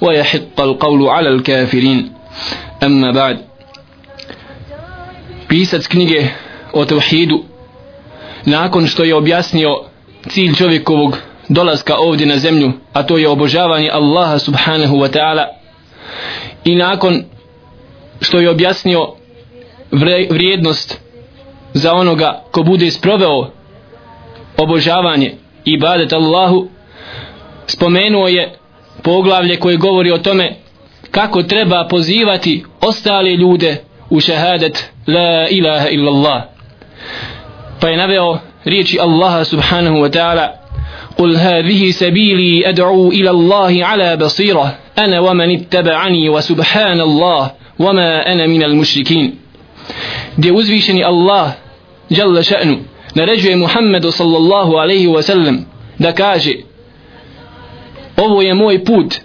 ويحق القول على الكافرين أما بعد pisac knjige o tevhidu nakon što je objasnio cilj čovjekovog dolaska ovdje na zemlju a to je obožavanje Allaha subhanahu wa ta'ala i nakon što je objasnio vrijednost za onoga ko bude sproveo obožavanje i ibadet Allahu spomenuo je poglavlje koje govori o tome kako treba pozivati ostale ljude u šehadet la ilaha illallah pa je naveo riječi Allaha subhanahu wa ta'ala قل هذه سبيلي أدعو إلى الله على بصيرة أنا ومن اتبعني وسبحان الله وما أنا من المشركين دي uzvišeni Allah جل شأنه naređuje Muhammedu sallallahu alaihi wa sallam da kaže ovo je moj put.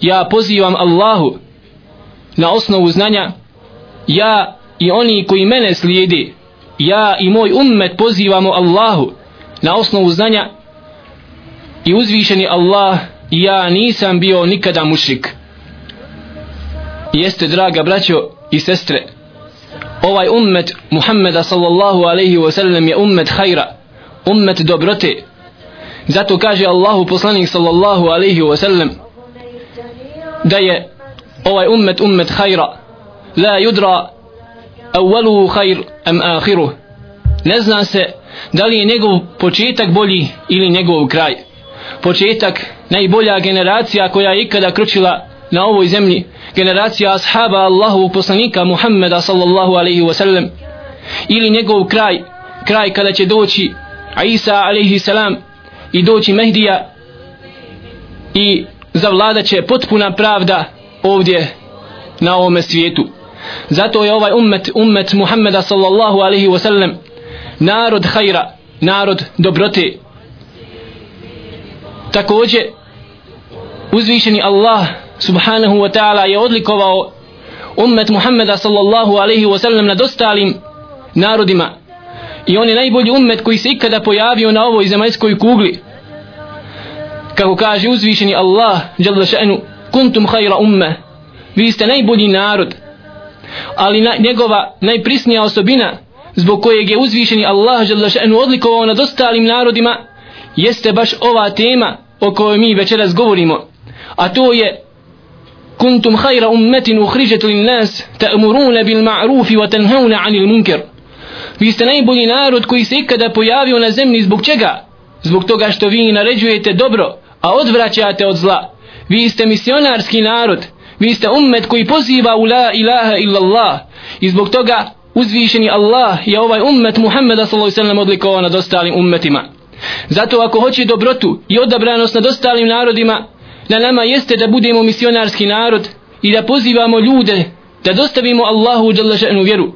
Ja pozivam Allahu na osnovu znanja. Ja i oni koji mene slijedi. Ja i moj ummet pozivamo Allahu na osnovu znanja. I uzvišeni Allah ja nisam bio nikada mušrik. Jeste draga braćo i sestre ovaj ummet Muhammeda sallallahu alaihi wasallam je ummet hajra ummet dobrote zato kaže Allahu poslanik sallallahu alaihi wa sallam da je ovaj ummet ummet hajra la yudra awalu hajr am ahiru ne zna se da li je njegov početak bolji ili njegov kraj. Početak najbolja generacija koja je ikada kročila na ovoj zemlji generacija ashaba Allahu poslanika Muhammeda sallallahu alaihi wa sallam ili njegov kraj kraj kada će doći Isa alaihi salam i doći Mehdija i zavladat će potpuna pravda ovdje na ovome svijetu. Zato je ovaj ummet ummet Muhammeda sallallahu alaihi wa sallam narod hajra narod dobrote. Također uzvišeni Allah subhanahu wa ta'ala je odlikovao ummet Muhammeda sallallahu alaihi wa sallam nad ostalim narodima i on je najbolji ummet koji se ikada pojavio na ovoj zemaljskoj kugli. Kako kaže uzvišeni Allah jalla še'nu kuntum hajra umme. Vi ste najbolji narod. Ali na, njegova najprisnija osobina zbog kojeg je uzvišeni Allah jalla še'nu odlikovao nad ostalim narodima jeste baš ova tema o kojoj mi večeras govorimo. A to je kuntum khayra ummetin ukhrijat lin nas ta'muruna bil ma'ruf wa tanhauna 'anil munkar vi ste najbolji narod koji se ikada pojavio na zemlji. Zbog čega? Zbog toga što vi naređujete dobro a odvraćate od zla. Vi ste misionarski narod. Vi ste ummet koji poziva u la ilaha illallah. I zbog toga uzvišeni Allah je ovaj ummet Muhammeda sallallahu alejhi odlikovao nad ostalim ummetima. Zato ako hoće dobrotu i odabranost nad ostalim narodima na nama jeste da budemo misionarski narod i da pozivamo ljude da dostavimo Allahu u vjeru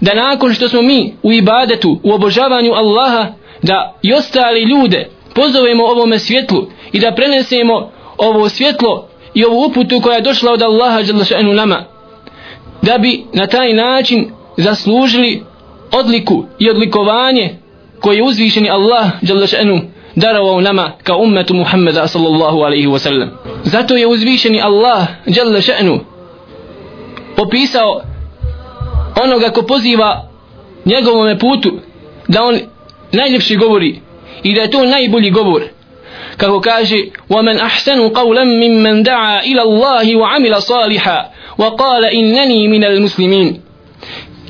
da nakon što smo mi u ibadetu u obožavanju Allaha da i ostali ljude pozovemo ovome svjetlu i da prenesemo ovo svjetlo i ovu uputu koja je došla od Allaha dželle nama da bi na taj način zaslužili odliku i odlikovanje koje je uzvišeni Allah dželle darovao nama kao ummetu Muhammeda sallallahu alaihi wasallam. Zato je uzvišeni Allah jalla opisao onoga ko poziva njegovome putu da on najljepši govori i da je to najbolji govor kako kaže وَمَنْ أَحْسَنُ قَوْلًا مِمَّنْ دَعَا إِلَى اللَّهِ وَعَمِلَ صَالِحًا وَقَالَ إِنَّنِي مِنَ الْمُسْلِمِينَ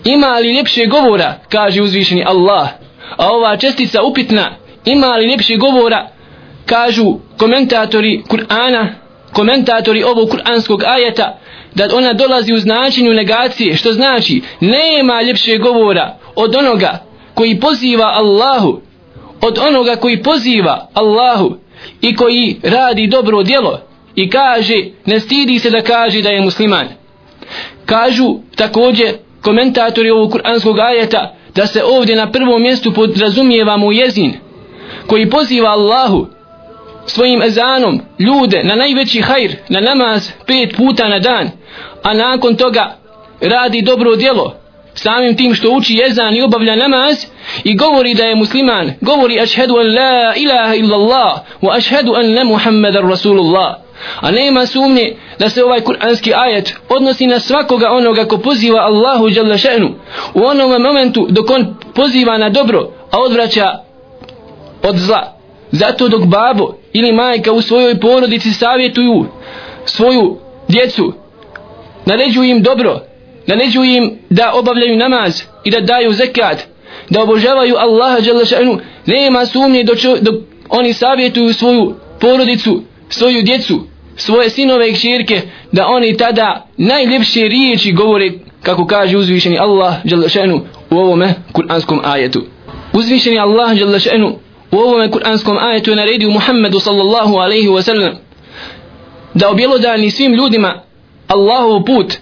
ima li ljepše govora kaže uzvišeni Allah a ova čestica upitna ima li ljepši govora kažu komentatori Kur'ana komentatori ovog kur'anskog ajeta da ona dolazi u značenju negacije što znači nema ljepše govora od onoga koji poziva Allahu od onoga koji poziva Allahu i koji radi dobro djelo i kaže, ne stidi se da kaže da je musliman. Kažu također komentatori ovog kuranskog ajeta da se ovdje na prvom mjestu podrazumijeva mu jezin koji poziva Allahu svojim ezanom ljude na najveći hajr, na namaz pet puta na dan, a nakon toga radi dobro djelo samim tim što uči jezan i obavlja namaz i govori da je musliman, govori ašhedu an la ilaha illallah wa ašhedu an ne muhammedan rasulullah. A nema sumnje da se ovaj kuranski ajet odnosi na svakoga onoga ko poziva Allahu jalla še'nu u onom momentu dok on poziva na dobro, a odvraća od zla. Zato dok babo ili majka u svojoj porodici savjetuju svoju djecu, naređuju im dobro, naređuju im da obavljaju namaz i da daju zekat, da obožavaju Allaha dželle šanu, nema sumnje dok, dok oni savjetuju svoju porodicu, svoju djecu, svoje sinove i kćerke, da oni tada najljepše riječi govore kako kaže uzvišeni Allah dželle šanu u ovome kuranskom ajetu. Uzvišeni Allah dželle šanu u ovome kuranskom ajetu je naredio Muhammedu sallallahu alaihi wa sallam da objelodani svim ljudima Allahov put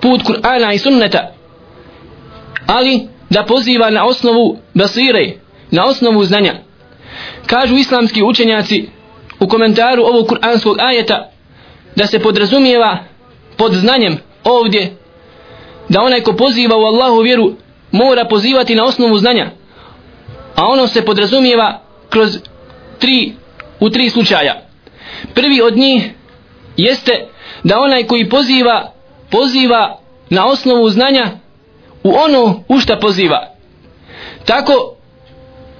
put Kur'ana i sunneta ali da poziva na osnovu basire na osnovu znanja. Kažu islamski učenjaci u komentaru ovog kuranskog ajeta da se podrazumijeva pod znanjem ovdje da onaj ko poziva u Allahu vjeru mora pozivati na osnovu znanja a ono se podrazumijeva kroz tri u tri slučaja prvi od njih jeste da onaj koji poziva poziva na osnovu znanja u ono u šta poziva. Tako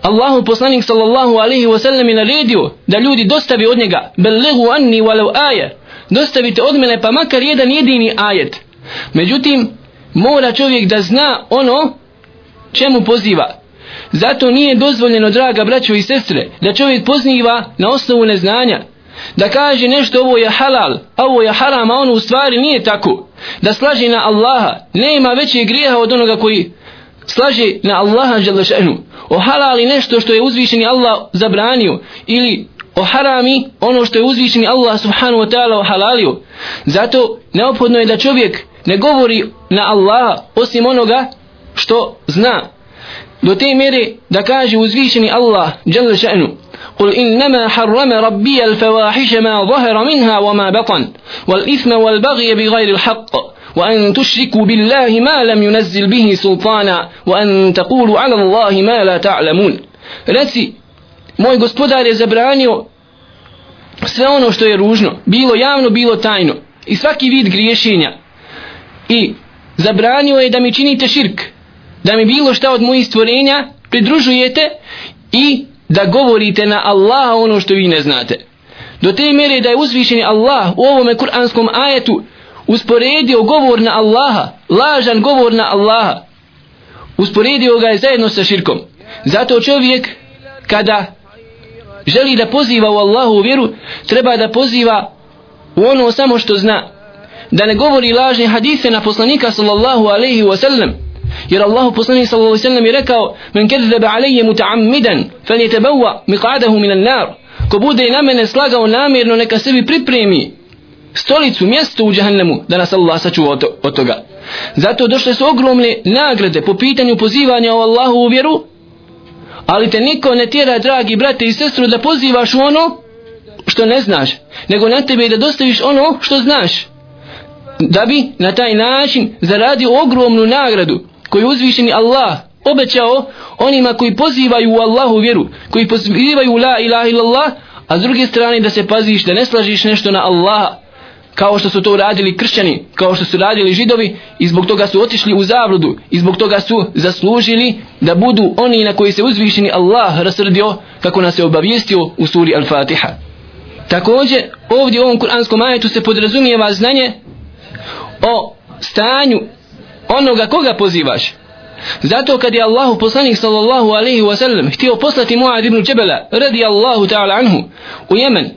Allahu poslanik sallallahu alaihi wa sallam je naredio da ljudi dostavi od njega belegu anni walau aje dostavite od mene pa makar jedan jedini ajet. Međutim, mora čovjek da zna ono čemu poziva. Zato nije dozvoljeno, draga braćo i sestre, da čovjek poziva na osnovu neznanja da kaže nešto ovo je halal, a ovo je haram, a ono u stvari nije tako. Da slaži na Allaha, nema većeg grijeha od onoga koji slaže na Allaha želešenu. O halali nešto što je uzvišeni Allah zabranio ili o harami ono što je uzvišeni Allah subhanahu wa ta'ala ohalalio. Zato neophodno je da čovjek ne govori na Allaha osim onoga što zna. Do te mjere da kaže uzvišeni Allah želešenu. قل إنما حرم ربي الفواحش ما ظهر منها وما بطن والإثم والبغي بغير الحق وأن تشركوا بالله ما لم ينزل به سلطانا وأن تقولوا على الله ما لا تعلمون Reci, moj gospodar je zabranio sve ono što je ružno, bilo javno, bilo tajno, i svaki vid griješenja. I zabranio je da mi činite širk, da mi bilo šta od mojih stvorenja pridružujete i da govorite na Allaha ono što vi ne znate. Do te mjere da je uzvišeni Allah u ovome kuranskom ajetu usporedio govor na Allaha, lažan govor na Allaha. Usporedio ga je zajedno sa širkom. Zato čovjek kada želi da poziva u Allahu vjeru, treba da poziva u ono samo što zna. Da ne govori lažne hadise na poslanika sallallahu alaihi wa sallam, jer Allah poslanik sallallahu alejhi ve sellem je rekao men kadzaba alayya mutaammidan falyatabawwa miq'adahu min an-nar ko bude na mene slagao namjerno neka sebi pripremi stolicu mjesto u džahannemu, da nas Allah sačuva od toga. Zato došle su ogromne nagrade po pitanju pozivanja o Allahu u vjeru ali te niko ne tjera dragi brate i sestru da pozivaš u ono što ne znaš nego na tebe da dostaviš ono što znaš da bi na taj način zaradio ogromnu nagradu koji uzvišeni Allah obećao onima koji pozivaju u Allahu vjeru, koji pozivaju la ilaha illallah, a s druge strane da se paziš da ne slažiš nešto na Allaha, kao što su to radili kršćani, kao što su radili židovi i zbog toga su otišli u zabludu i zbog toga su zaslužili da budu oni na koji se uzvišeni Allah rasrdio kako nas je obavijestio u suri Al-Fatiha. Također, ovdje u ovom kuranskom ajetu se podrazumijeva znanje o stanju onoga koga pozivaš. Zato kad je Allahu poslanik sallallahu alaihi wa sallam htio poslati Muad ibn Čebela radi Allahu ta'ala anhu u Jemen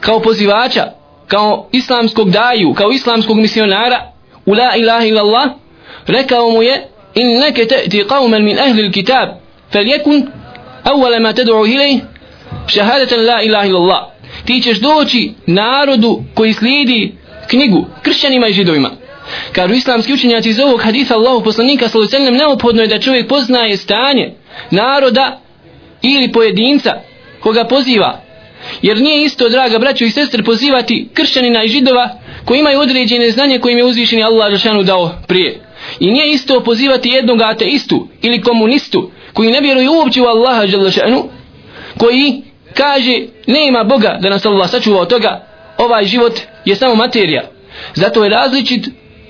kao pozivača, kao islamskog daju, kao islamskog misionara u la ilaha illallah rekao mu je inneke te'ti qavman min ahli kitab fel jekun awala ma tad'u hilej šahadatan la ilaha illallah ti ćeš doći narodu koji slijedi knjigu kršćanima i židovima Kažu islamski učenjaci iz ovog hadisa Allahu poslanika sallallahu alejhi ve neophodno je da čovjek poznaje stanje naroda ili pojedinca koga poziva. Jer nije isto, draga braćo i sestre, pozivati kršćanina i židova koji imaju određene znanje kojim je uzvišeni Allah Žešanu dao prije. I nije isto pozivati jednog ateistu ili komunistu koji ne vjeruje uopće u Allaha Žešanu koji kaže nema Boga da nas Allah sačuva od toga ovaj život je samo materija. Zato je različit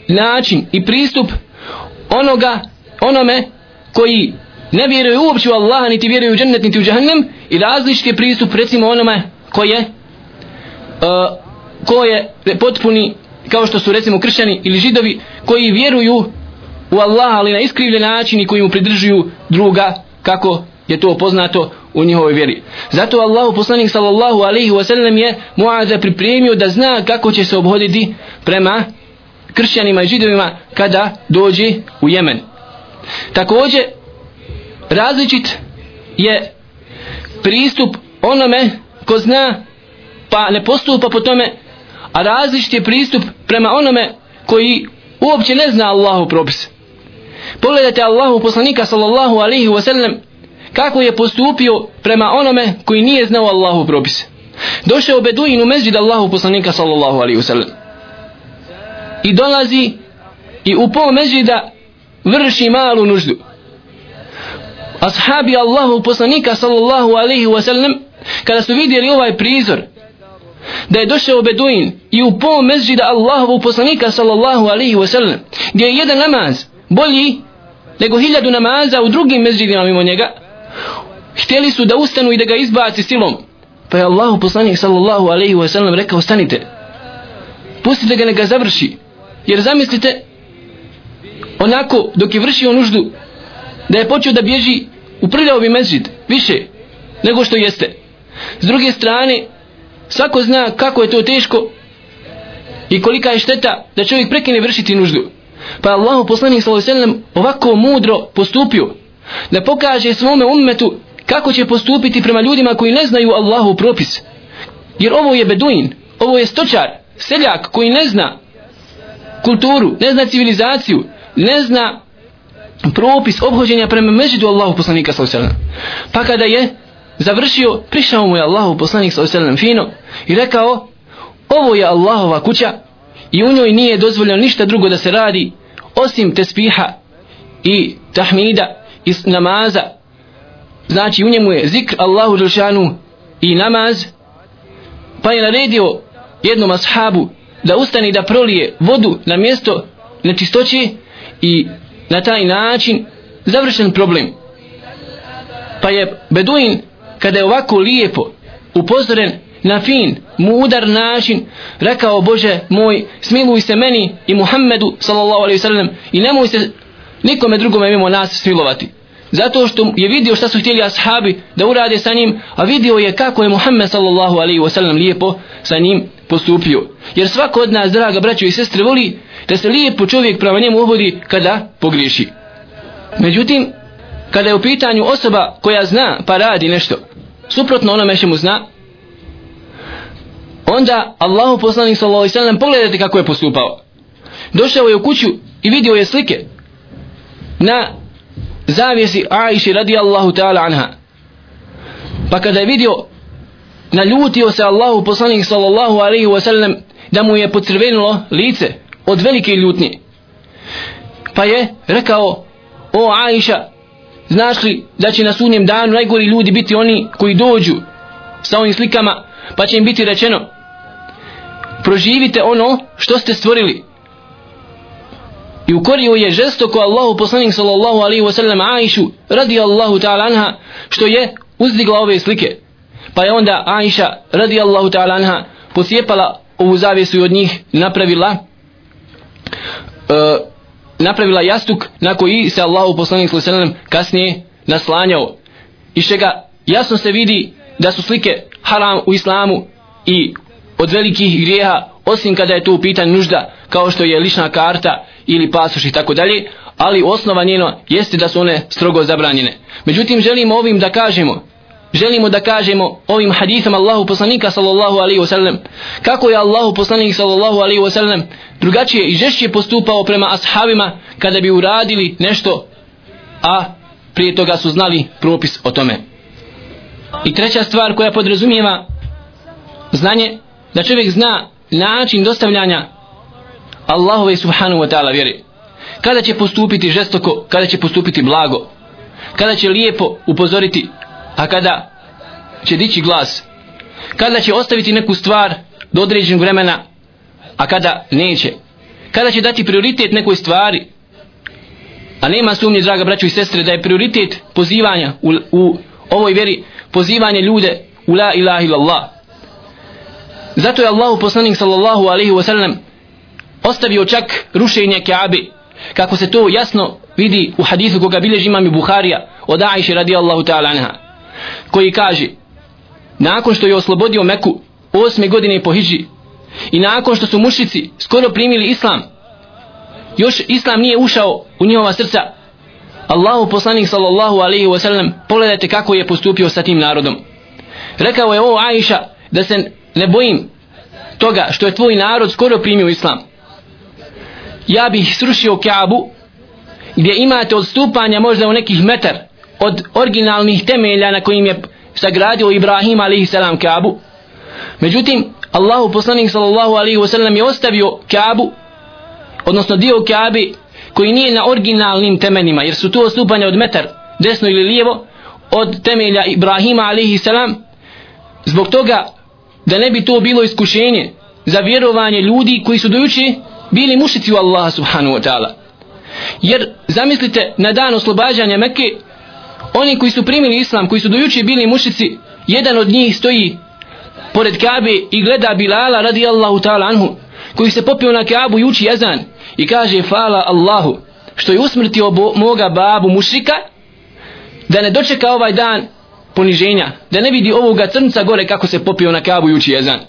način i pristup onoga onome koji ne vjeruje uopće u Allaha niti vjeruje u džennet niti u džahnem i različiti je pristup recimo onome koji e, je uh, ko je potpuni kao što su recimo kršćani ili židovi koji vjeruju u Allaha ali na iskrivljen način i koji mu pridržuju druga kako je to poznato u njihovoj vjeri. Zato Allahu poslanik sallallahu alaihi wasallam je Muaza pripremio da zna kako će se obhoditi prema kršćanima i židovima kada dođe u Jemen. Također različit je pristup onome ko zna pa ne postupa po tome a različit je pristup prema onome koji uopće ne zna Allahu propis. Pogledajte Allahu poslanika sallallahu alaihi wasallam kako je postupio prema onome koji nije znao Allahu propis. Došao Beduin u mezđid Allahu poslanika sallallahu alaihi wasallam i dolazi i u pol međida vrši malu nuždu. Ashabi Allahu poslanika sallallahu alaihi wa sallam kada su vidjeli ovaj prizor da je došao Beduin i u pol mezđida Allahu poslanika sallallahu alaihi wa sallam gdje je jedan namaz bolji nego hiljadu namaza u drugim mezđidima mimo njega htjeli su da ustanu i da ga izbaci silom pa je Allahu poslanik sallallahu alaihi wa sallam rekao stanite pustite ga neka završi Jer zamislite, onako dok je vršio nuždu, da je počeo da bježi u bi mezid, više nego što jeste. S druge strane, svako zna kako je to teško i kolika je šteta da čovjek prekine vršiti nuždu. Pa Allah poslanik s.a.v. ovako mudro postupio da pokaže svome ummetu kako će postupiti prema ljudima koji ne znaju Allahu propis. Jer ovo je beduin, ovo je stočar, seljak koji ne zna kulturu, ne zna civilizaciju, ne zna propis obhođenja prema međudu Allahu poslanika sallallahu Pa kada je završio, prišao mu je Allahu poslanik sallallahu fino i rekao: "Ovo je Allahova kuća i u njoj nije dozvoljeno ništa drugo da se radi osim tespiha i tahmida i namaza. Znači u njemu je zikr Allahu Đelšanu i namaz. Pa je naredio jednom ashabu da ustane da prolije vodu na mjesto nečistoće i na taj način završen problem. Pa je Beduin kada je ovako lijepo upozoren na fin, mudar način rekao Bože moj smiluj se meni i Muhammedu sallallahu alaihi sallam i nemoj se nikome drugome mimo nas smilovati. Zato što je vidio šta su htjeli ashabi da urade sa njim, a vidio je kako je Muhammed sallallahu alaihi wa sallam lijepo sa njim postupio. Jer svako od nas, draga braćo i sestre, voli da se lijepo čovjek prema njemu obodi kada pogriješi. Međutim, kada je u pitanju osoba koja zna pa radi nešto, suprotno onome što mu zna, onda Allahu poslanik sallallahu alaihi wa sallam pogledajte kako je postupao. Došao je u kuću i vidio je slike na zavijesi Aisha radijallahu ta'ala anha. Pa kada je vidio naljutio se Allahu poslanik sallallahu alaihi wa sallam da mu je pocrvenilo lice od velike ljutnje. Pa je rekao o Aisha znaš li da će na sunjem danu najgori ljudi biti oni koji dođu sa ovim slikama pa će im biti rečeno proživite ono što ste stvorili i ukorio je žestoko Allahu poslanik sallallahu alaihi wa sallam Aishu radi Allahu ta'ala anha što je uzdigla ove slike. Pa je onda Aisha radi Allahu ta'ala anha posjepala ovu zavijesu i od njih napravila e, napravila jastuk na koji se Allahu poslanik sallallahu alaihi wa sallam kasnije naslanjao. I čega jasno se vidi da su slike haram u islamu i od velikih grijeha osim kada je to u pitanju nužda kao što je lična karta ili pasoš i tako dalje ali osnova njeno jeste da su one strogo zabranjene. Međutim želimo ovim da kažemo želimo da kažemo ovim hadithom Allahu poslanika sallallahu alaihi wa sallam kako je Allahu poslanik sallallahu alaihi wa sallam drugačije i žešće postupao prema ashabima kada bi uradili nešto a prije toga su znali propis o tome. I treća stvar koja podrazumijeva znanje da čovjek zna način dostavljanja Allahove subhanahu wa ta'ala vjeri kada će postupiti žestoko kada će postupiti blago kada će lijepo upozoriti a kada će dići glas kada će ostaviti neku stvar do određenog vremena a kada neće kada će dati prioritet nekoj stvari a nema sumnje draga braćo i sestre da je prioritet pozivanja u, u ovoj vjeri pozivanje ljude u la ilaha illallah zato je Allahu poslanik sallallahu alaihi wa sallam ostavio čak rušenje Kaabe. Kako se to jasno vidi u hadisu koga bilježi imam i Buharija od Aisha radijallahu ta'ala anha koji kaže nakon što je oslobodio Meku osme godine po Hidži i nakon što su mušici skoro primili Islam još Islam nije ušao u njihova srca Allahu poslanik sallallahu alaihi wa sallam pogledajte kako je postupio sa tim narodom. Rekao je ovo Aisha da se ne bojim toga što je tvoj narod skoro primio Islam ja bih srušio Kaabu gdje imate odstupanja možda u nekih metar od originalnih temelja na kojim je sagradio Ibrahim a.s. Kaabu međutim Allahu poslanik sallallahu alaihi wa sallam je ostavio Kaabu odnosno dio Kaabe koji nije na originalnim temeljima jer su to odstupanja od metar desno ili lijevo od temelja Ibrahima alaihi salam zbog toga da ne bi to bilo iskušenje za vjerovanje ljudi koji su dojuče bili mušici u Allaha subhanahu wa ta'ala. Jer zamislite na dan oslobađanja Mekke oni koji su primili islam koji su dojuče bili mušici jedan od njih stoji pored Kabe i gleda Bilala radi Allahu ta'ala anhu koji se popio na Kabu i uči jezan i kaže fala Allahu što je usmrtio bo, moga babu mušika da ne dočeka ovaj dan poniženja da ne vidi ovoga crnca gore kako se popio na Kabu i uči jezan.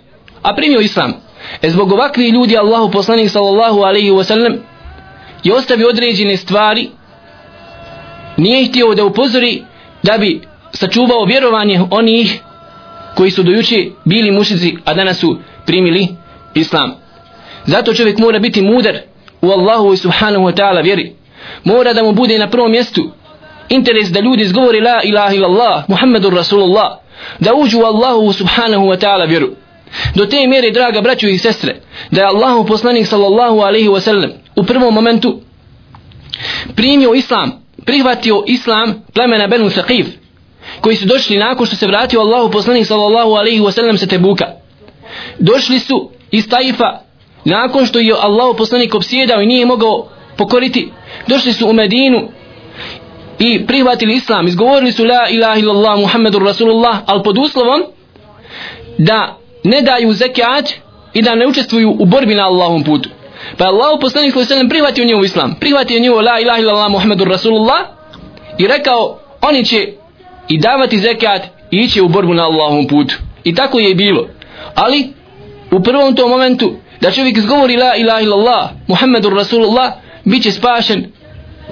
A primio islam. E zbog ovakvih ljudi Allahu poslanik sallallahu alaihi wa sallam je ostavio određene stvari. Nije htio da upozori da bi sačuvao vjerovanje onih koji su dojuče bili mušici a danas su primili islam. Zato čovjek mora biti mudar u Allahu i subhanahu wa ta'ala vjeri. Mora da mu bude na prvom mjestu interes da ljudi izgovori la ilaha illallah muhammedur rasulullah da uđu u Allahu subhanahu wa ta'ala vjeru. Do te mjere draga braćo i sestre da je Allahu poslanik sallallahu alaihi wa sallam u prvom momentu primio islam prihvatio islam plemena Benu Saqif koji su došli nakon što se vratio Allahu poslanik sallallahu alaihi wa sallam sa Tebuka. Došli su iz Taifa nakon što je Allahu poslanik obsjedao i nije mogao pokoriti. Došli su u Medinu i prihvatili islam izgovorili su la ilaha illallah muhammedur rasulullah al pod uslovom da ne daju zekat i da ne učestvuju u borbi na Allahom putu Pa Allah poslanik sallallahu alejhi prihvatio njihov islam, prihvatio njihov la ilaha illallah Muhammedur Rasulullah i rekao oni će i davati zekat i ići u borbu na Allahom putu. I tako je bilo. Ali u prvom tom momentu da čovjek izgovori la ilaha illallah Muhammedur Rasulullah bit će spašen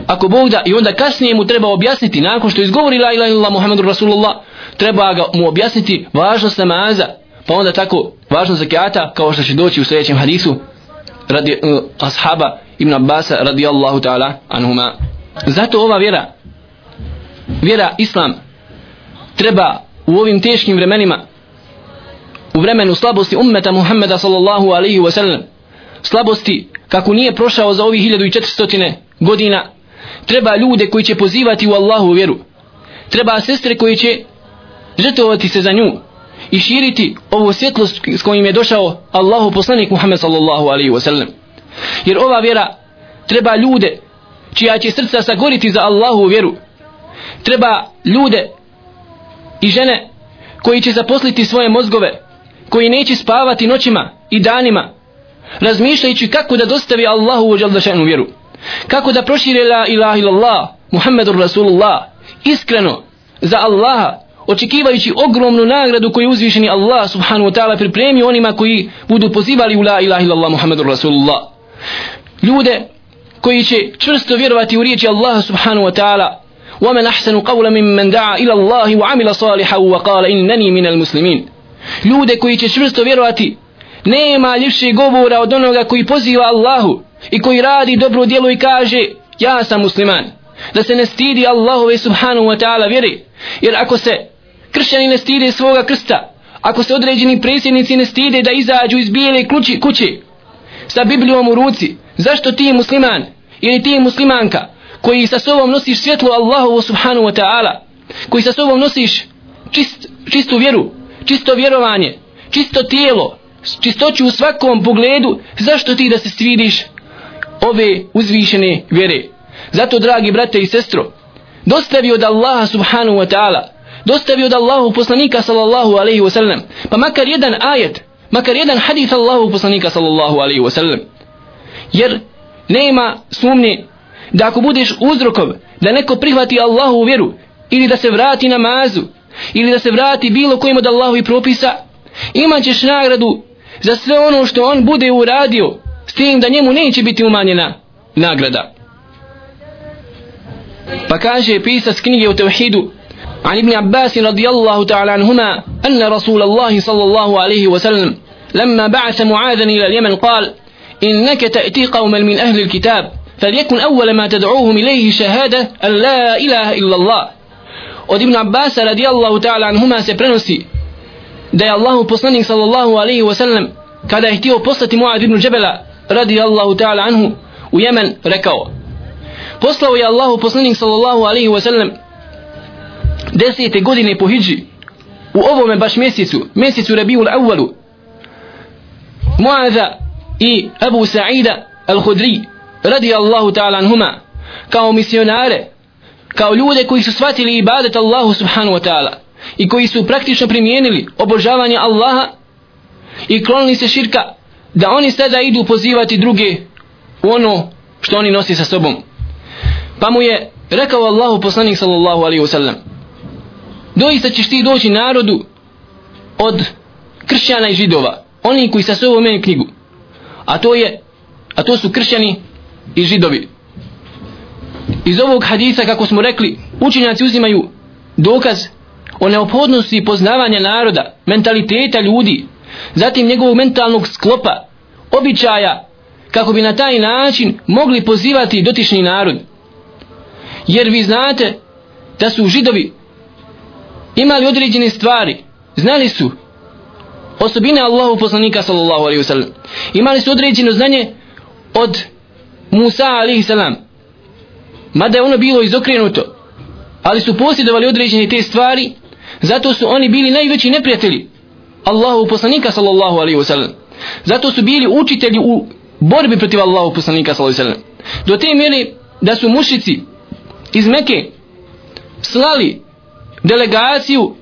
ako Bog da i onda kasnije mu treba objasniti nakon što izgovori la ilaha illallah Muhammedur Rasulullah treba ga mu objasniti važnost namaza pa onda tako važnost zakata kao što će doći u sljedećem hadisu radi uh, ashaba Ibn Abbas radijallahu ta'ala anhuma. Zato ova vjera vjera islam treba u ovim teškim vremenima u vremenu slabosti ummeta Muhammeda sallallahu alaihi wa sallam slabosti kako nije prošao za ovih 1400 godina treba ljude koji će pozivati u Allahu vjeru treba sestre koji će žrtovati se za nju i širiti ovu svjetlost s kojim je došao Allahu poslanik Muhammed sallallahu alaihi wa sallam. Jer ova vjera treba ljude čija će srca sagoriti za Allahu vjeru. Treba ljude i žene koji će zaposliti svoje mozgove, koji neće spavati noćima i danima, razmišljajući kako da dostavi Allahu u žaldašenu vjeru Kako da prošire la ilaha illallah, Muhammedur Rasulullah, iskreno, za Allaha, očekivajući ogromnu nagradu koju uzvišeni Allah subhanahu wa ta'ala pripremi onima koji budu pozivali u la ilaha illallah Muhammedur Rasulullah. Ljude koji će čvrsto vjerovati u riječi Allah subhanahu wa ta'ala ومن أحسن قولا ممن دعا إلى الله وعمل صالحا وقال إنني من المسلمين ljude koji će čvrsto vjerovati nema ljepše govora od onoga koji poziva Allahu i koji radi dobro djelo i kaže ja sam musliman. Da se ne stidi Allahove subhanahu wa ta'ala vjeri jer ako se kršćani ne stide svoga krsta ako se određeni predsjednici ne stide da izađu iz bijele kući, kući sa Biblijom u ruci zašto ti musliman ili ti muslimanka koji sa sobom nosiš svjetlo Allahu subhanahu wa ta'ala koji sa sobom nosiš čist, čistu vjeru čisto vjerovanje čisto tijelo čistoću u svakom pogledu zašto ti da se stvidiš ove uzvišene vjere. Zato dragi brate i sestro dostavi od Allaha subhanahu wa ta'ala dostavi od Allahu poslanika sallallahu alaihi wa sallam pa makar jedan ajet makar jedan hadith Allahu poslanika sallallahu alaihi wa sallam. Jer nema sumnje da ako budeš uzrokov da neko prihvati Allahu u vjeru ili da se vrati namazu ili da se vrati bilo kojim od Allahu i propisa imat ćeš nagradu za sve ono što on bude uradio s tim da njemu neće biti umanjena nagrada pa kaže pisac knjige u Tevhidu عن ابن عباس رضي الله تعالى عنهما أن رسول الله صلى الله عليه وسلم لما بعث معاذا إلى اليمن قال إنك تأتي قوما من أهل الكتاب فليكن أول ما تدعوهم إليه شهادة أن لا إله إلا الله od Ibn Abbas radijallahu ta'ala anhuma se prenosi da je Allahu poslanik sallallahu alaihi wasallam kada je htio poslati Muad ibn Džebela radijallahu ta'ala anhu u Jemen rekao poslao je Allahu poslanik sallallahu alaihi wasallam desete godine po hijđi u ovome baš mjesecu mjesecu Rabiul Awalu Mu'adha i Abu Sa'ida al-Khudri radijallahu ta'ala anhuma kao misionare kao ljude koji su shvatili ibadet Allahu subhanahu wa ta'ala i koji su praktično primijenili obožavanje Allaha i klonili se širka da oni sada idu pozivati druge u ono što oni nosi sa sobom. Pa mu je rekao Allahu poslanik sallallahu alaihi wasallam doista ćeš ti doći narodu od kršćana i židova oni koji sa sobom imaju knjigu. A to je a to su kršćani i židovi. Iz ovog hadisa kako smo rekli učenjaci uzimaju dokaz o neophodnosti poznavanja naroda mentaliteta ljudi zatim njegovog mentalnog sklopa običaja kako bi na taj način mogli pozivati dotični narod. Jer vi znate da su židovi imali određene stvari. Znali su osobine Allahu poslanika sallallahu alaihi wasallam. Imali su određeno znanje od Musa alaihi salam. Mada je ono bilo izokrenuto ali su posjedovali određene te stvari zato su oni bili najveći neprijatelji. Allahu poslanika sallallahu alaihi wasallam zato su bili učitelji u borbi protiv Allahu poslanika sallallahu alaihi wasallam do te mjere da su mušici iz Meke slali delegaciju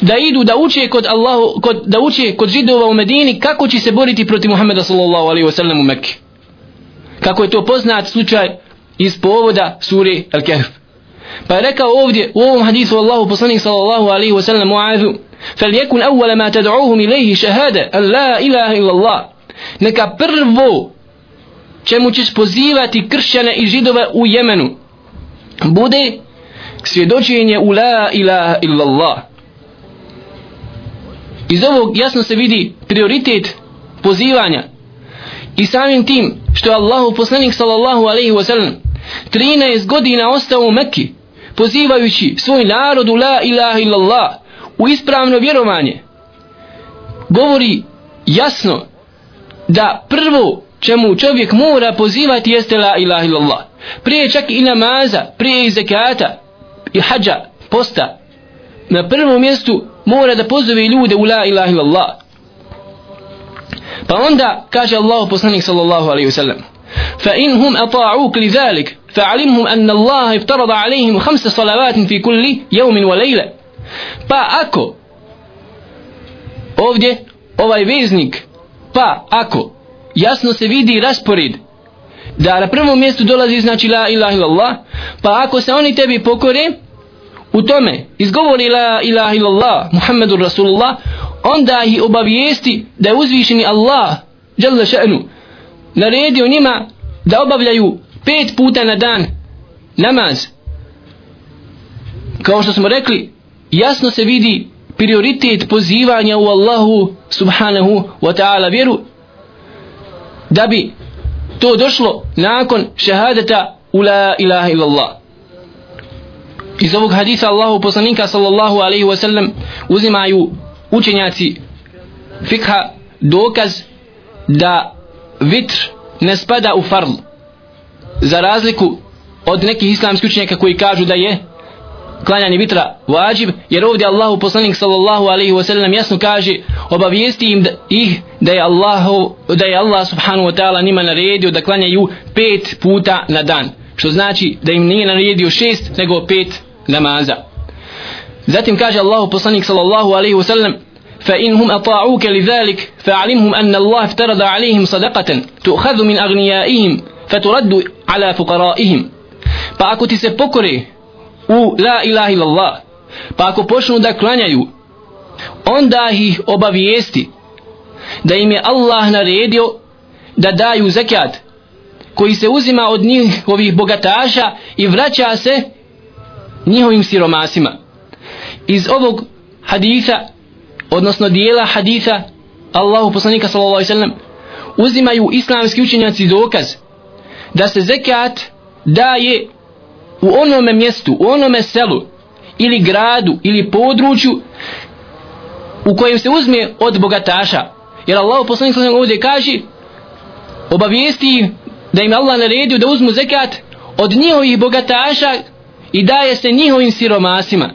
da idu da uče kod Allahu kod da uče kod židova u Medini kako će se boriti protiv Muhameda sallallahu alejhi ve sellem u Mekke. Kako je to poznat slučaj iz povoda sure Al-Kahf. Pa je rekao ovdje u ovom hadisu Allahu poslanik sallallahu alejhi ve sellem Muazu فليكن أول ما تدعوهم إليه شهادة أن لا إله إلا الله neka prvo čemu ćeš pozivati kršćane i židove u Jemenu bude svjedočenje u la ilaha illallah iz ovog jasno se vidi prioritet pozivanja i samim tim što je Allahu poslanik sallallahu alaihi wa sallam 13 godina ostao u Mekki pozivajući svoj narod u la ilaha illallah u ispravno vjerovanje govori jasno da prvo čemu čovjek mora pozivati jeste la ilaha illallah prije čak i namaza prije i zekata i hađa, posta, na prvom mjestu mora da pozove ljude u la ilaha illallah. Pa onda kaže Allah poslanik sallallahu alaihi wasallam فإنهم أطاعوك لذلك فعلمهم أن الله افترض عليهم خمس صلوات في كل يوم وليلة pa ako ovdje ovaj veznik pa ako jasno se vidi raspored da na prvom mjestu dolazi znači la ilaha illallah pa ako se oni tebi pokore u tome izgovori la ilaha illallah Muhammedur Rasulullah onda ih obavijesti da je uzvišeni Allah Jalla še'nu naredio njima da obavljaju pet puta na dan namaz. Kao što smo rekli jasno se vidi prioritet pozivanja u Allahu subhanahu wa ta'ala vjeru da bi to došlo nakon šehadeta u la ilaha illallah. Iz ovog hadisa Allahu poslanika sallallahu alaihi wa sallam uzimaju učenjaci fikha dokaz da vitr ne spada u farl. Za razliku od nekih islamskih učenjaka koji kažu da je klanjanje vitra vađib jer ovdje Allahu poslanik sallallahu alaihi wa sallam jasno kaže obavijesti im da, ih da je, Allahu, da je Allah subhanahu wa ta'ala njima naredio da klanjaju pet puta na dan. Što znači da im nije naredio šest nego pet namaza. Zatim kaže Allahu poslanik sallallahu alaihi wa sallam فإنهم أطاعوك لذلك فأعلمهم أن الله افترض عليهم صدقة تؤخذ من أغنيائهم فترد على فقرائهم pa ako ti se pokore u la ilaha illallah pa ako počnu da klanjaju onda ih obavijesti da im je Allah naredio da daju zakat koji se uzima od njihovih bogataša i vraća se njihovim siromasima iz ovog haditha odnosno dijela haditha Allahu poslanika sallallahu alaihi sallam uzimaju islamski učenjaci dokaz da se zekat daje u onome mjestu, u onome selu ili gradu ili području u kojem se uzme od bogataša. Jer Allah poslanik sallallahu ovdje kaže obavijesti da im Allah naredio da uzmu zekat od njihovih bogataša i daje se njihovim siromasima.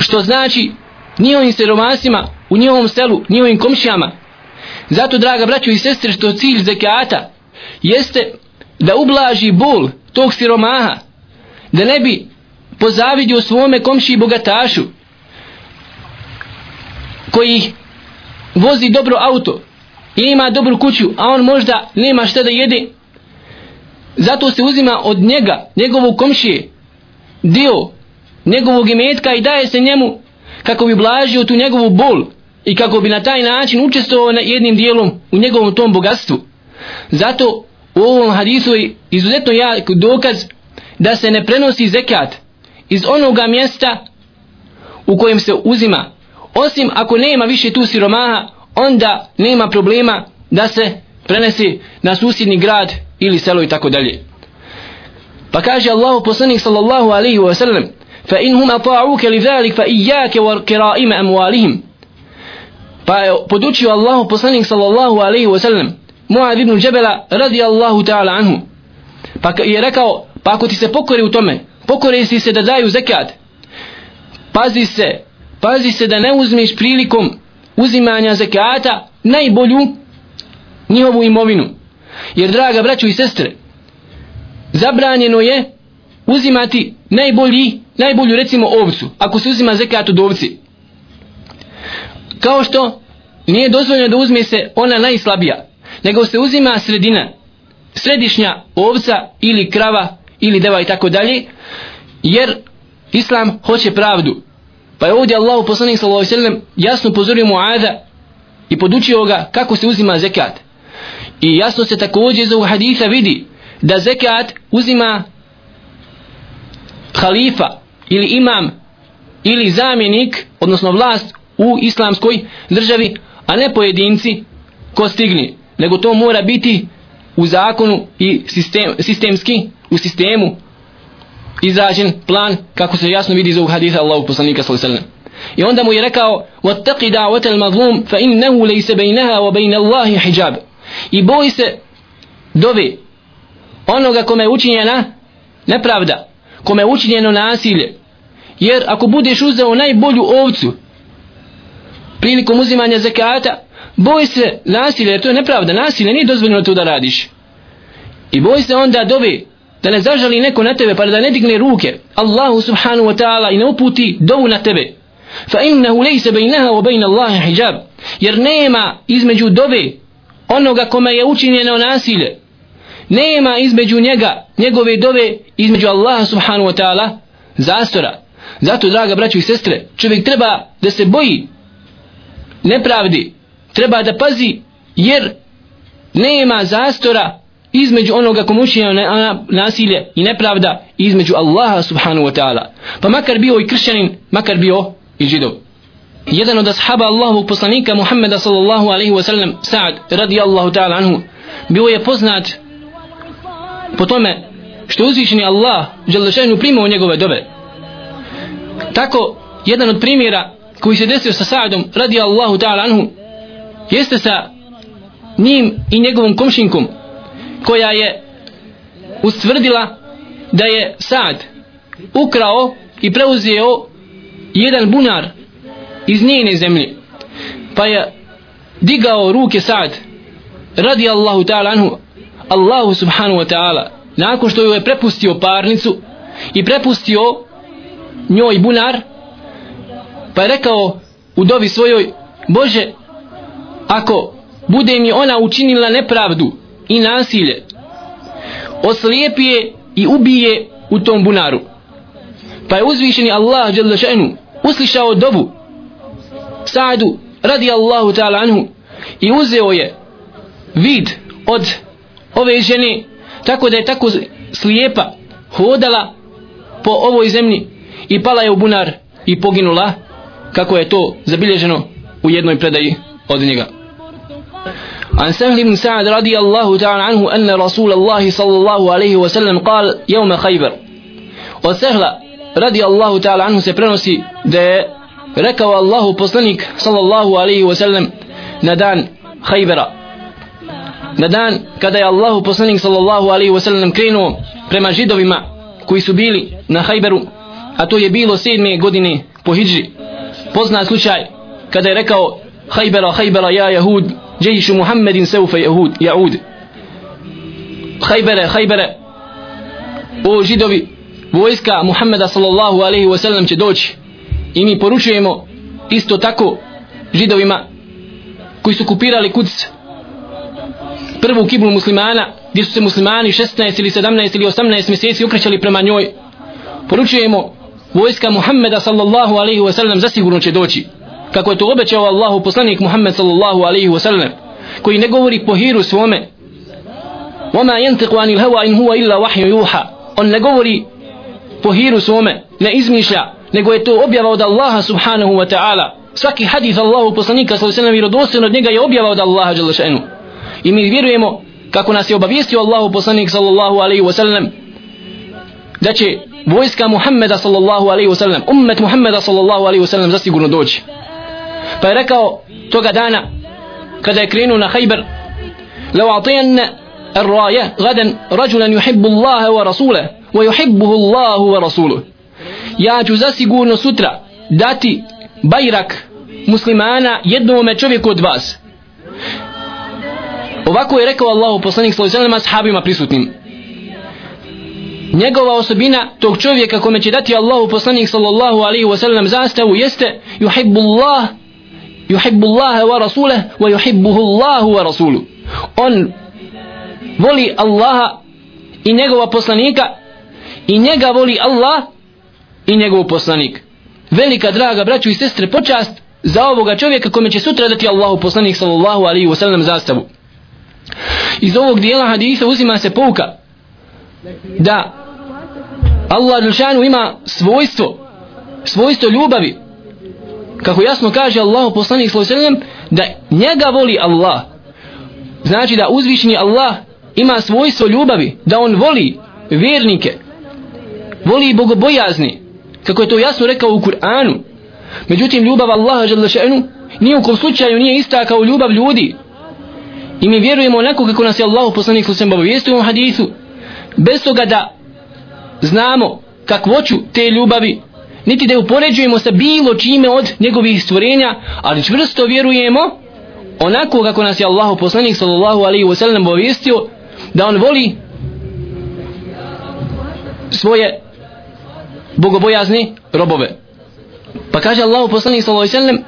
Što znači njihovim siromasima u njihovom selu, njihovim komšijama. Zato, draga braćo i sestre, što cilj zekata jeste da ublaži bol tog siromaha, da ne bi pozavidio svome komšiji bogatašu, koji vozi dobro auto i ima dobru kuću, a on možda nema šta da jede, zato se uzima od njega, njegovog komšije, dio njegovog imetka i daje se njemu kako bi blažio tu njegovu bol i kako bi na taj način učestvovao na jednim dijelom u njegovom tom bogatstvu. Zato u ovom hadisu je izuzetno jak dokaz da se ne prenosi zekat iz onoga mjesta u kojem se uzima. Osim ako nema više tu siromaha, onda nema problema da se prenesi na susjedni grad ili selo i tako dalje. Pa kaže Allahu poslanik sallallahu alaihi wa sallam فإنهم أطاعوك لذلك فإياك وكرائم أموالهم فبدوشي الله بصنك صلى الله عليه وسلم معاذ بن جبل رضي الله تعالى عنه pa je rekao pa ako ti se pokori u tome pokori si se da daju zekat pazi se pazi se da ne uzmeš prilikom uzimanja zekata najbolju njihovu imovinu jer draga braćo i sestre zabranjeno je uzimati najbolji, najbolju recimo ovcu, ako se uzima zekat od ovci. Kao što nije dozvoljeno da uzme se ona najslabija, nego se uzima sredina, središnja ovca ili krava ili deva i tako dalje, jer Islam hoće pravdu. Pa je ovdje Allah poslanik sallallahu alejhi ve sellem jasno pozorio Muada i podučio ga kako se uzima zekat. I jasno se također iz ovog hadisa vidi da zekat uzima halifa ili imam ili zamjenik, odnosno vlast u islamskoj državi, a ne pojedinci ko stigni, nego to mora biti u zakonu i sistem, sistemski, u sistemu izrađen plan kako se jasno vidi iz ovog haditha Allahu poslanika sallallahu I onda mu je rekao: "Wattaqi da'wat al-mazlum fa innahu laysa baynaha wa bayna Allahi hijab." I boj se dove onoga kome je učinjena nepravda kome je učinjeno nasilje. Jer ako budeš uzeo najbolju ovcu prilikom uzimanja zakata, boj se nasilja, jer to je nepravda, nasilje, nije dozvoljeno to da radiš. I boj se onda dove da ne zažali neko na tebe, pa da ne digne ruke Allahu subhanahu wa ta'ala i ne uputi dovu na tebe. Fa innahu lejse bejnaha wa bejna Allahi hijab. Jer nema između dove onoga kome je učinjeno nasilje nema između njega, njegove dove, između Allaha subhanahu wa ta'ala, zastora. Zato, draga braćo i sestre, čovjek treba da se boji nepravdi, treba da pazi, jer nema zastora između onoga komu učinjeno na, nasilje i nepravda između Allaha subhanahu wa ta'ala. Pa makar bio i kršćanin makar bio i židov. Jedan od ashaba Allahovog poslanika Muhammeda sallallahu alaihi wa sallam Sa'ad radijallahu ta'ala anhu bio je poznat po tome što uzvišeni Allah želešenu primao njegove dove tako jedan od primjera koji se desio sa Sa'adom radijallahu ta'ala anhu jeste sa njim i njegovom komšinkom koja je ustvrdila da je Sa'ad ukrao i preuzeo jedan bunar iz njene zemlje pa je digao ruke Sa'ad radi Allahu ta'ala anhu Allahu subhanahu wa ta'ala nakon što ju je prepustio parnicu i prepustio njoj bunar pa je rekao u dovi svojoj Bože ako bude mi ona učinila nepravdu i nasilje oslijepije i ubije u tom bunaru. Pa je uzvišeni Allah šenu, uslišao dovu Sa'du radi Allahu ta'ala anhu i uzeo je vid od ove žene tako da je tako slijepa hodala po ovoj zemlji i pala je u bunar i poginula kako je to zabilježeno u jednoj predaji od njega عن سهل بن سعد رضي الله تعالى عنه أن رسول الله صلى الله عليه وسلم قال يوم خيبر وسهل رضي الله تعالى عنه سيبرنسي ده rekao Allahu poslanik sallallahu alaihi wa sallam na dan Hajbera na dan kada je Allahu poslanik sallallahu alaihi wa sallam krenuo prema židovima koji su bili na Hajberu a to je bilo sedme godine po hijđi. Pozna slučaj kada je rekao Hajbera, Hajbera, ja Jahud, džejišu Muhammedin seufe Jahud, Jahud. Hajbere, Hajbere, o židovi, vojska Muhammeda sallallahu alaihi wa sallam će doći i mi poručujemo isto tako židovima koji su kupirali kuc prvu kiblu muslimana gdje su se muslimani 16 ili 17 ili 18 mjeseci okrećali prema njoj poručujemo vojska Muhammeda sallallahu alaihi wa sallam zasigurno će doći kako je to obećao Allahu poslanik Muhammed sallallahu alaihi wa sallam koji ne govori po hiru svome وما ينطق عن الهوى إن هو إلا وحي يوحى on ne govori po hiru svome ne izmišlja nego je to objava od Allaha subhanahu wa ta'ala svaki hadith Allahu poslanika sallallahu alaihi wa sallam vjerodostojno od njega je objava od Allaha jalla še'nu i mi vjerujemo kako nas je obavijestio Allahu poslanik sallallahu alaihi wa sallam da će vojska Muhammeda sallallahu alaihi wa sallam ummet Muhammeda sallallahu alaihi wa sallam zasigurno doći pa je rekao toga dana kada je krenuo na Hajber لو أعطينا الراية غدا رجلا يحب الله ورسوله ويحبه الله ورسوله ja ću zasigurno sutra dati bajrak muslimana jednome čovjeku od vas ovako je rekao Allahu poslanik sallallahu alejhi ve sellem ashabima prisutnim njegova osobina tog čovjeka kome će dati Allahu poslanik sallallahu alaihi wasallam sellem zastavu jeste yuhibbullah yuhibbu Allah wa rasulahu wa yuhibbuhu Allah wa rasuluh. On voli Allaha i njegova poslanika i njega voli Allah i njegov poslanik. Velika draga braću i sestre počast za ovoga čovjeka kome će sutra dati Allahu poslanik sallallahu alaihi wa sallam zastavu. Iz ovog dijela hadisa uzima se pouka da Allah Đelšanu ima svojstvo svojstvo ljubavi. Kako jasno kaže Allah poslanik sallallahu da njega voli Allah. Znači da uzvišni Allah ima svojstvo ljubavi da on voli vjernike voli bogobojazni kako je to jasno rekao u Kur'anu. Međutim ljubav Allaha žele nije u kom slučaju nije ista kao ljubav ljudi. I mi vjerujemo onako kako nas je Allah poslanik sallallahu alejhi obavijestio u hadisu bez toga da znamo kakvoću te ljubavi niti da je upoređujemo sa bilo čime od njegovih stvorenja, ali čvrsto vjerujemo onako kako nas je Allahu poslanik sallallahu alaihi wa sallam obavijestio da on voli svoje bogobojazne robove. Pa kaže Allahu poslanik sallallahu alaihi wa sallam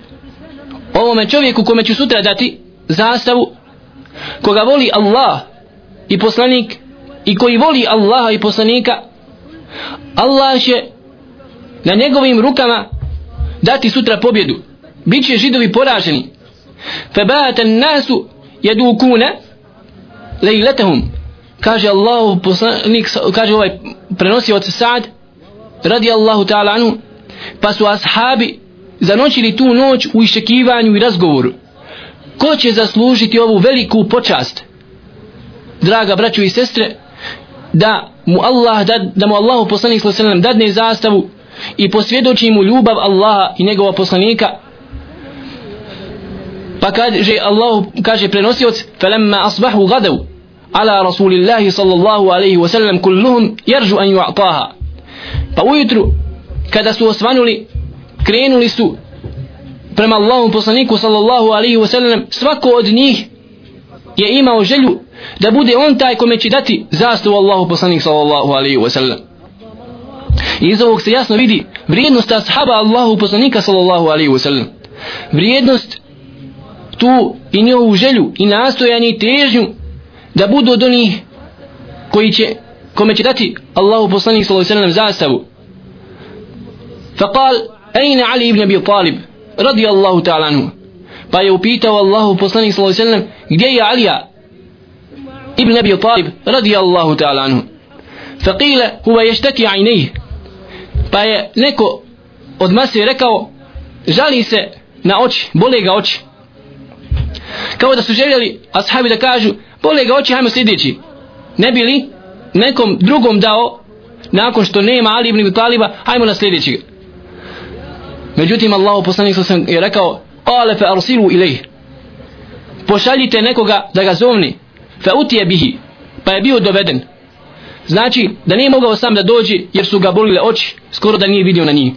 ovome čovjeku kome ću sutra dati zastavu koga voli Allah i poslanik i koji voli Allaha i poslanika Allah će na njegovim rukama dati sutra pobjedu. Biće židovi poraženi. Febatan nasu jedukuna lejletahum kaže Allahu poslanik kaže ovaj prenosi od Sa'd radi Allahu ta'ala anhu pa su ashabi zanoćili tu noć u iščekivanju i razgovoru. Ko će zaslužiti ovu veliku počast? Draga braćo i sestre da mu Allah da, da mu Allahu poslanik sallallahu alejhi ve sellem dadne zastavu i posvjedoči mu ljubav Allaha i njegova poslanika. Pa kaže Allah kaže prenosioc falamma asbahu gadu ala rasulillahi sallallahu alejhi ve sellem kulluhum yarju an yu'taha. Pa ujutru kada su osvanuli krenuli su prema Allahom poslaniku sallallahu alaihi ve sellem svako od njih je imao želju da bude on taj kome će dati zastavu Allahu poslanik sallallahu alaihi wa sallam i iz ovog se jasno vidi vrijednost ashaba Allahu poslanika sallallahu alaihi wa sallam vrijednost tu i njovu želju i nastojanje i težnju da budu od onih koji će kome će dati Allahu poslanik sallallahu alaihi wa sallam zastavu فقال أين علي بن أبي طالب رضي الله تعالى عنه pa je upitao Allahu poslanik sallallahu alejhi ve sellem gdje je Alija ibn Abi Talib radijallahu ta'ala anhu. Faqila huwa yashtaki aynayhi. Pa je neko od mase rekao žali se na oči bole ga oči. Kao da su željeli ashabi da kažu bole ga oči hajmo sljedeći ne bili nekom drugom dao nakon što nema Ali ibn Taliba hajmo na sljedećeg međutim Allah poslanik sam je rekao kale fa arsilu ilayhi pošaljite nekoga da ga zovni fa utiye bihi pa je bio doveden. Znači da nije mogao sam da dođe jer su ga bolile oči skoro da nije vidio na njih.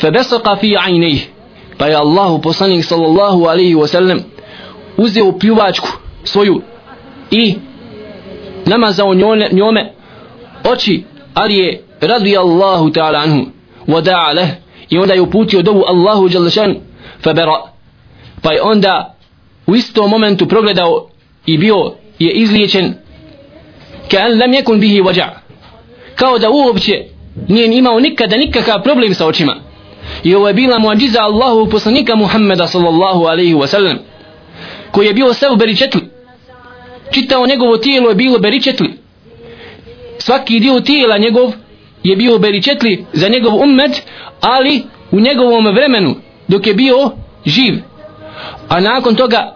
Fa basaqa fi aynayhi pa je Allah poslanik sallallahu alaihi ve sellem uzeo pljuvačku svoju i namazao njome, njome oči ali je radijallahu ta'ala anhu wada'a leh i onda je uputio dovu Allahu fa fabera pa je onda u istom momentu progledao i bio je izliječen kan lam yakun bihi waja. Kao da uopće nije imao nikada nikakav problem sa očima. I ovo je bila muadžiza Allahu poslanika Muhammeda sallallahu alaihi wasallam koji je bio sav beričetli čitao njegovo tijelo je bilo beričetli svaki dio tijela njegov je bio beričetli za njegov ummet ali u njegovom vremenu dok je bio živ. A nakon toga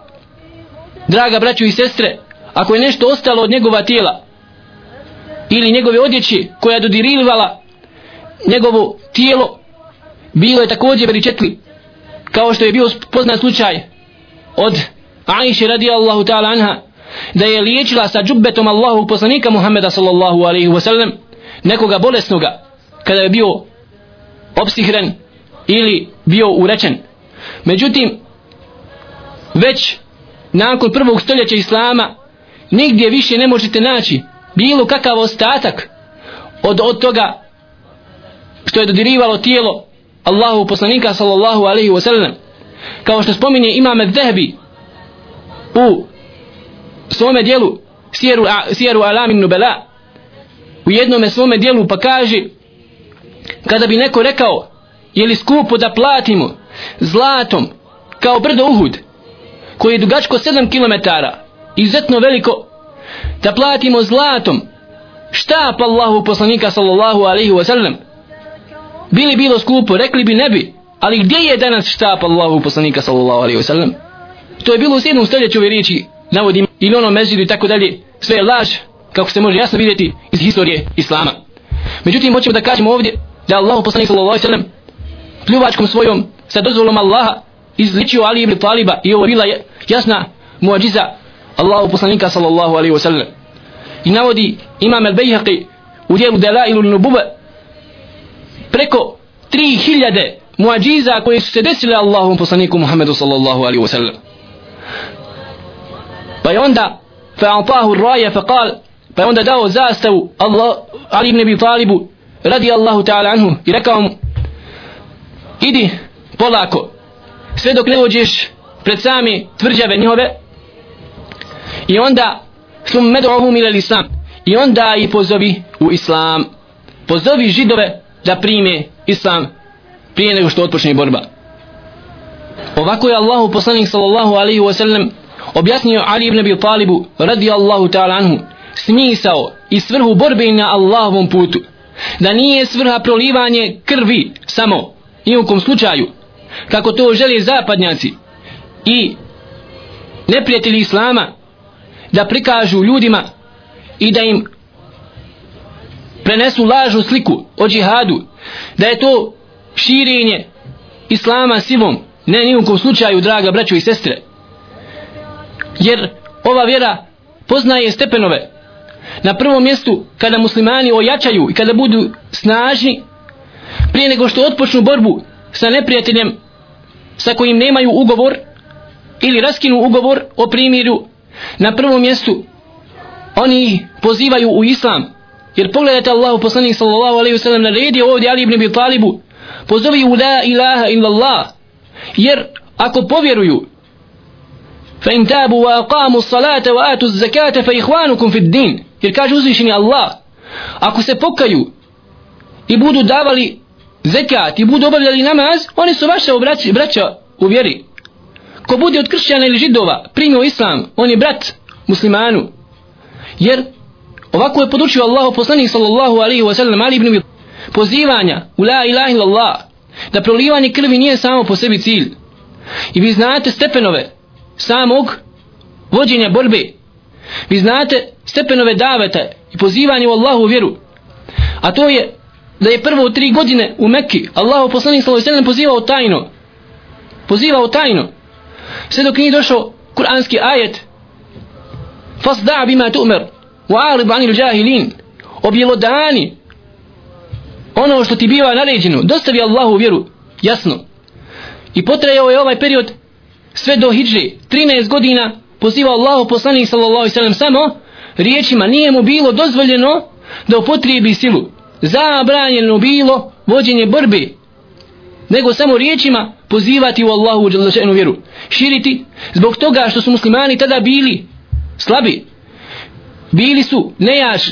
draga braćo i sestre ako je nešto ostalo od njegova tijela ili njegove odjeće koja je dodirivala njegovo tijelo bilo je također beričetli kao što je bio poznat slučaj od Aisha radijallahu ta'ala anha da je liječila sa džubbetom Allahu poslanika Muhammeda sallallahu alaihi wasallam nekoga bolesnoga kada je bio opsihren ili bio urečen. Međutim već nakon prvog stoljeća islama nigdje više ne možete naći bilo kakav ostatak od, od toga što je dodirivalo tijelo Allahu poslanika sallallahu alaihi wasallam. Kao što spominje imam Zehbi u svome dijelu Sjeru, Sjeru Alamin Nubela u jednome svome dijelu pa kaže kada bi neko rekao je li skupo da platimo zlatom kao brdo Uhud? Koje je dugačko 7 km izuzetno veliko da platimo zlatom šta pa Allahu poslanika sallallahu alaihi wa sallam. Bili bilo skupo rekli bi ne bi ali gdje je danas štap Allahu poslanika sallallahu alaihi wa sallam? To je bilo u 7. stoljeću ove riječi navodim ili ono mezidu i tako dalje. Sve je laž kako se može jasno vidjeti iz historije Islama. Međutim hoćemo da kažemo ovdje da Allahu poslanik sallallahu alaihi wa sallam pljuvačkom svojom sa dozvolom Allaha izličio Ali ibn Taliba i ovo bila jasna muadžiza Allahu poslanika sallallahu alaihi wasallam. I navodi Imam al-Bejhaqi u dijelu Dalailun Nububa preko 3000 muadžiza koje su se desile Allahom poslaniku Muhammedu sallallahu alaihi wasallam. Pa je onda fa'atahu ar-raya faqal pa je onda dao zastavu Allah Ali ibn Abi Talibu radi Allahu ta'ala anhu i rekao mu idi polako sve dok ne uđeš pred sami tvrđave njihove i onda sum medu'uhum ila islam i onda i pozovi u islam. Pozovi židove da prime islam prije nego što otpočne borba. Ovako je Allahu poslanik sallallahu alaihi wasallam objasnio Ali ibn Abi Talibu radi Allahu ta'ala anhu smisao i svrhu borbe na Allahovom putu. Da nije svrha prolivanje krvi samo i u kom slučaju kako to žele zapadnjaci i neprijatelji Islama da prikažu ljudima i da im prenesu lažnu sliku o džihadu da je to širenje Islama silom ne nijukom slučaju draga braćo i sestre. Jer ova vjera poznaje stepenove. Na prvom mjestu kada muslimani ojačaju i kada budu snažni prije nego što otpočnu borbu sa neprijateljem sa kojim nemaju ugovor ili raskinu ugovor o primjeru na prvom mjestu oni pozivaju u islam. Jer pogledajte Allahu poslanik sallallahu alaihi wasallam naredio ovdje Ali ibn Abi Talibu pozovi u la ilaha illa Allah jer ako povjeruju fa in tabu wa aqamu salata wa atu zakata fa ihwanukum fi din jer kaže uzvišeni Allah ako se pokaju i budu davali zekat i budu obavljali namaz oni su vaša braća, braća u vjeri. Ko bude od kršćana ili židova primio islam on je brat muslimanu. Jer ovako je podučio Allah poslanik sallallahu alaihi wa sallam ali ibn pozivanja u la ilaha illallah da prolivanje krvi nije samo po sebi cilj. I vi znate stepenove samog vođenja borbe. Vi znate stepenove davete i pozivanje u Allahu vjeru. A to je da je prvo tri godine u Mekki Allahu poslanik sallallahu alejhi ve sellem pozivao tajno. Pozivao tajno. Sve dok nije došao kuranski ajet fasda bima tu'mar wa'rid 'anil jahilin. Objelodani ono što ti biva naređeno. Dostavi Allahu vjeru jasno. I potrajao je ovaj period sve do hidže 13 godina pozivao Allahu poslanik sallallahu alejhi ve sellem samo riječima. Nije mu bilo dozvoljeno da upotrijebi silu zabranjeno bilo vođenje borbe nego samo riječima pozivati u Allahu dželešenu vjeru širiti. Zbog toga što su muslimani tada bili slabi bili su nejač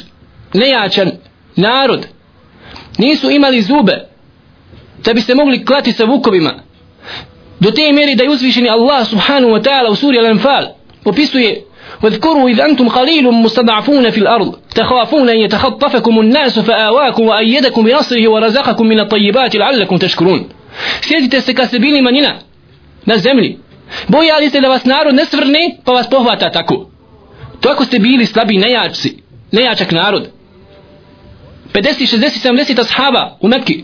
nejačan narod nisu imali zube da bi se mogli klati sa vukovima. Do te mjeri da je uzvišeni Allah subhanahu wa ta'ala u suri Al-Anfal opisuje واذكروا إذ أنتم قليل مستضعفون في الأرض تخافون أن يتخطفكم الناس فآواكم وأيدكم بنصره ورزقكم من الطيبات لعلكم تشكرون Sjetite se kad ste bili manjina na zemlji. Bojali ste da vas narod ne svrne pa vas pohvata tako. To ako ste bili slabi nejačci, nejačak narod. 50, 60, 70 ashaba u Mekki.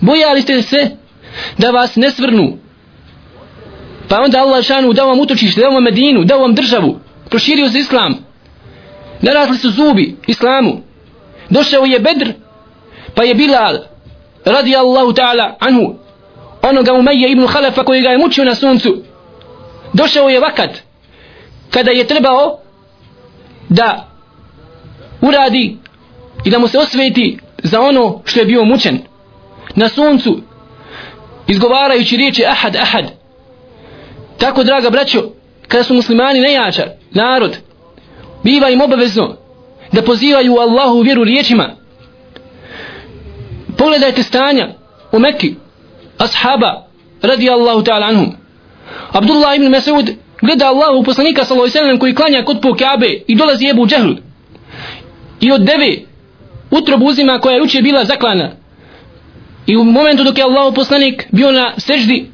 Bojali ste se da vas ne svrnu. Pa onda Allah šanu dao vam utočište, dao vam Medinu, dao vam državu proširio se islam. Narasli su zubi islamu. Došao je Bedr pa je Bilal radi Allahu ta'ala anhu onoga Umeja ibn Halefa koji ga je mučio na suncu. Došao je vakat kada je trebao da uradi i da mu se osveti za ono što je bio mučen na suncu izgovarajući riječi ahad ahad. Tako draga braćo kada su muslimani nejača narod biva im obavezno da pozivaju Allahu vjeru riječima. Pogledajte stanja u Mekki ashaba radi Allahu ta'ala anhum. Abdullah ibn Mas'ud gleda Allahu poslanika sallallahu alejhi ve koji klanja kod po Kabe i dolazi Ebu Džehl. I od deve utrobu uzima koja je uče bila zaklana. I u momentu dok je Allahu poslanik bio na seždi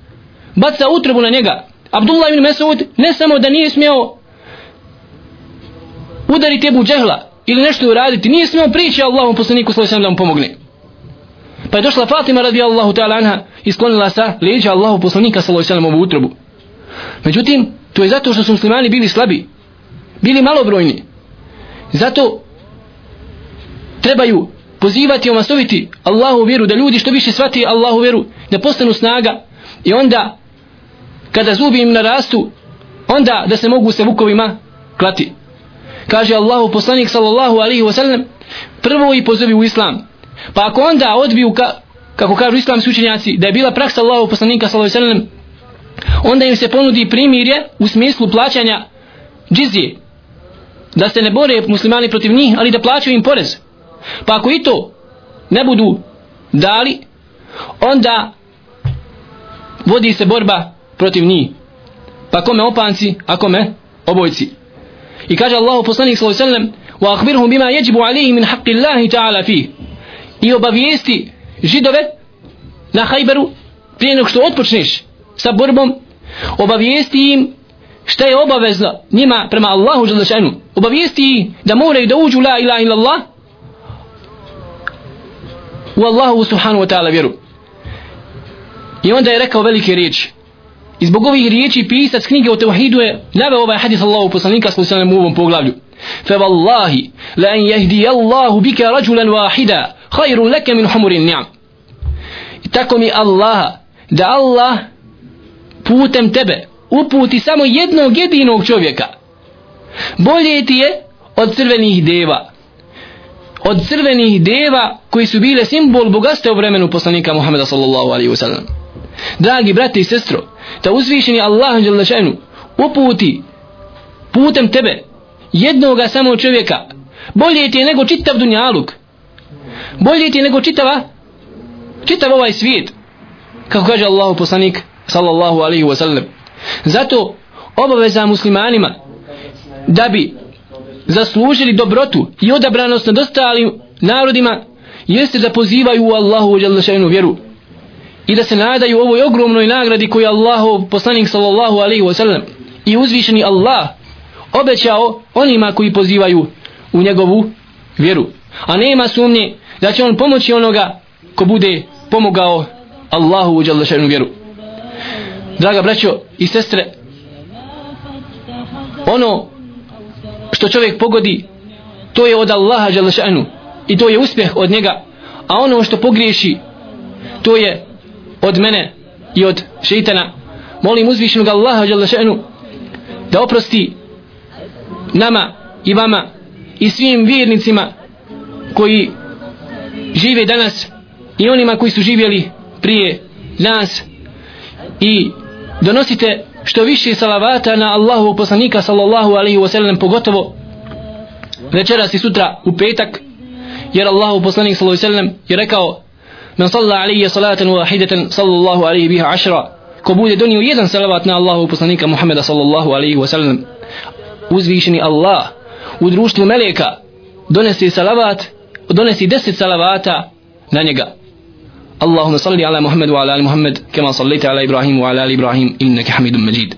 baca utrobu na njega. Abdullah ibn Mas'ud ne samo da nije smio udariti Ebu Džehla ili nešto uraditi, nije smio prići Allahom poslaniku sallallahu da mu pomogne. Pa je došla Fatima radijallahu ta'ala anha i sklonila sa leđa Allahu poslanika sallallahu alejhi ve utrobu. Međutim, to je zato što su muslimani bili slabi, bili malobrojni. Zato trebaju pozivati i omasoviti Allahu vjeru, da ljudi što više svati Allahu vjeru, da postanu snaga i onda kada zubi im narastu onda da se mogu se vukovima klati kaže Allahu poslanik sallallahu alaihi wasallam prvo i pozovi u islam pa ako onda odbiju ka, kako kažu islamski učenjaci da je bila praksa Allahu poslanika sallallahu alaihi wasallam onda im se ponudi primirje u smislu plaćanja džizije da se ne bore muslimani protiv njih ali da plaćaju im porez pa ako i to ne budu dali onda vodi se borba protiv njih. Pa kome opanci, a kome obojci. I kaže Allahu poslanik sallallahu alejhi ve sellem: wa akhbirhum bima yajibu alayhi min haqqi Allah ta'ala fi. I obavijesti židove na Hajberu prije nego što otpočneš sa borbom obavijesti im šta je obavezno njima prema Allahu želešanu obavijesti da moraju da uđu la ilaha illallah u Allahu subhanahu wa ta'ala vjeru. I onda je rekao velike riječi i zbog ovih riječi pisac knjige o tevhidu je naveo ovaj hadis Allahu poslanika s u ovom poglavlju. Fa wallahi la an yahdi Allahu bika rajulan wahida khairun laka min humurin ni'am. I tako mi Allah da Allah putem tebe uputi samo jednog jedinog čovjeka. Bolje ti je od crvenih deva. Od crvenih deva koji su bile simbol bogatstva u vremenu poslanika Muhammeda sallallahu alaihi wa sallam dragi brate i sestro da uzvišeni Allah Đelešanu uputi putem tebe jednoga samo čovjeka bolje ti je nego čitav dunjaluk bolje ti je nego čitava čitav ovaj svijet kako kaže Allah poslanik sallallahu alaihi wa sallam. Zato obaveza muslimanima da bi zaslužili dobrotu i odabranost nad ostalim narodima jeste da pozivaju u Allahu u vjeru i da se nadaju ovoj ogromnoj nagradi koju Allahu poslanik sallallahu alaihi wasallam i uzvišeni Allah obećao onima koji pozivaju u njegovu vjeru. A nema sumnje da će on pomoći onoga ko bude pomogao Allahu u vjeru. Draga braćo i sestre ono što čovjek pogodi to je od Allaha Đalešanu i to je uspjeh od njega a ono što pogriješi to je od mene i od šeitana. Molim uzvišenog Allaha Đalešanu da oprosti nama i vama i svim vjernicima koji žive danas i onima koji su živjeli prije nas. I donosite što više salavata na Allahu poslanika sallallahu alaihi wasallam pogotovo večeras i sutra u petak jer Allahu poslanik sallallahu alaihi wasallam je rekao من صلى علي صلاة واحدة صلى الله عليه بها عشرة كبود دنيا يزن سلواتنا الله بسنينك محمد صلى الله عليه وسلم وزفيشني الله ودروشت donesi دونسي سلوات na njega. سلواتا لنجا اللهم صل wa محمد وعلى آل محمد كما صليت على wa وعلى آل إبراهيم innaka حميد مجيد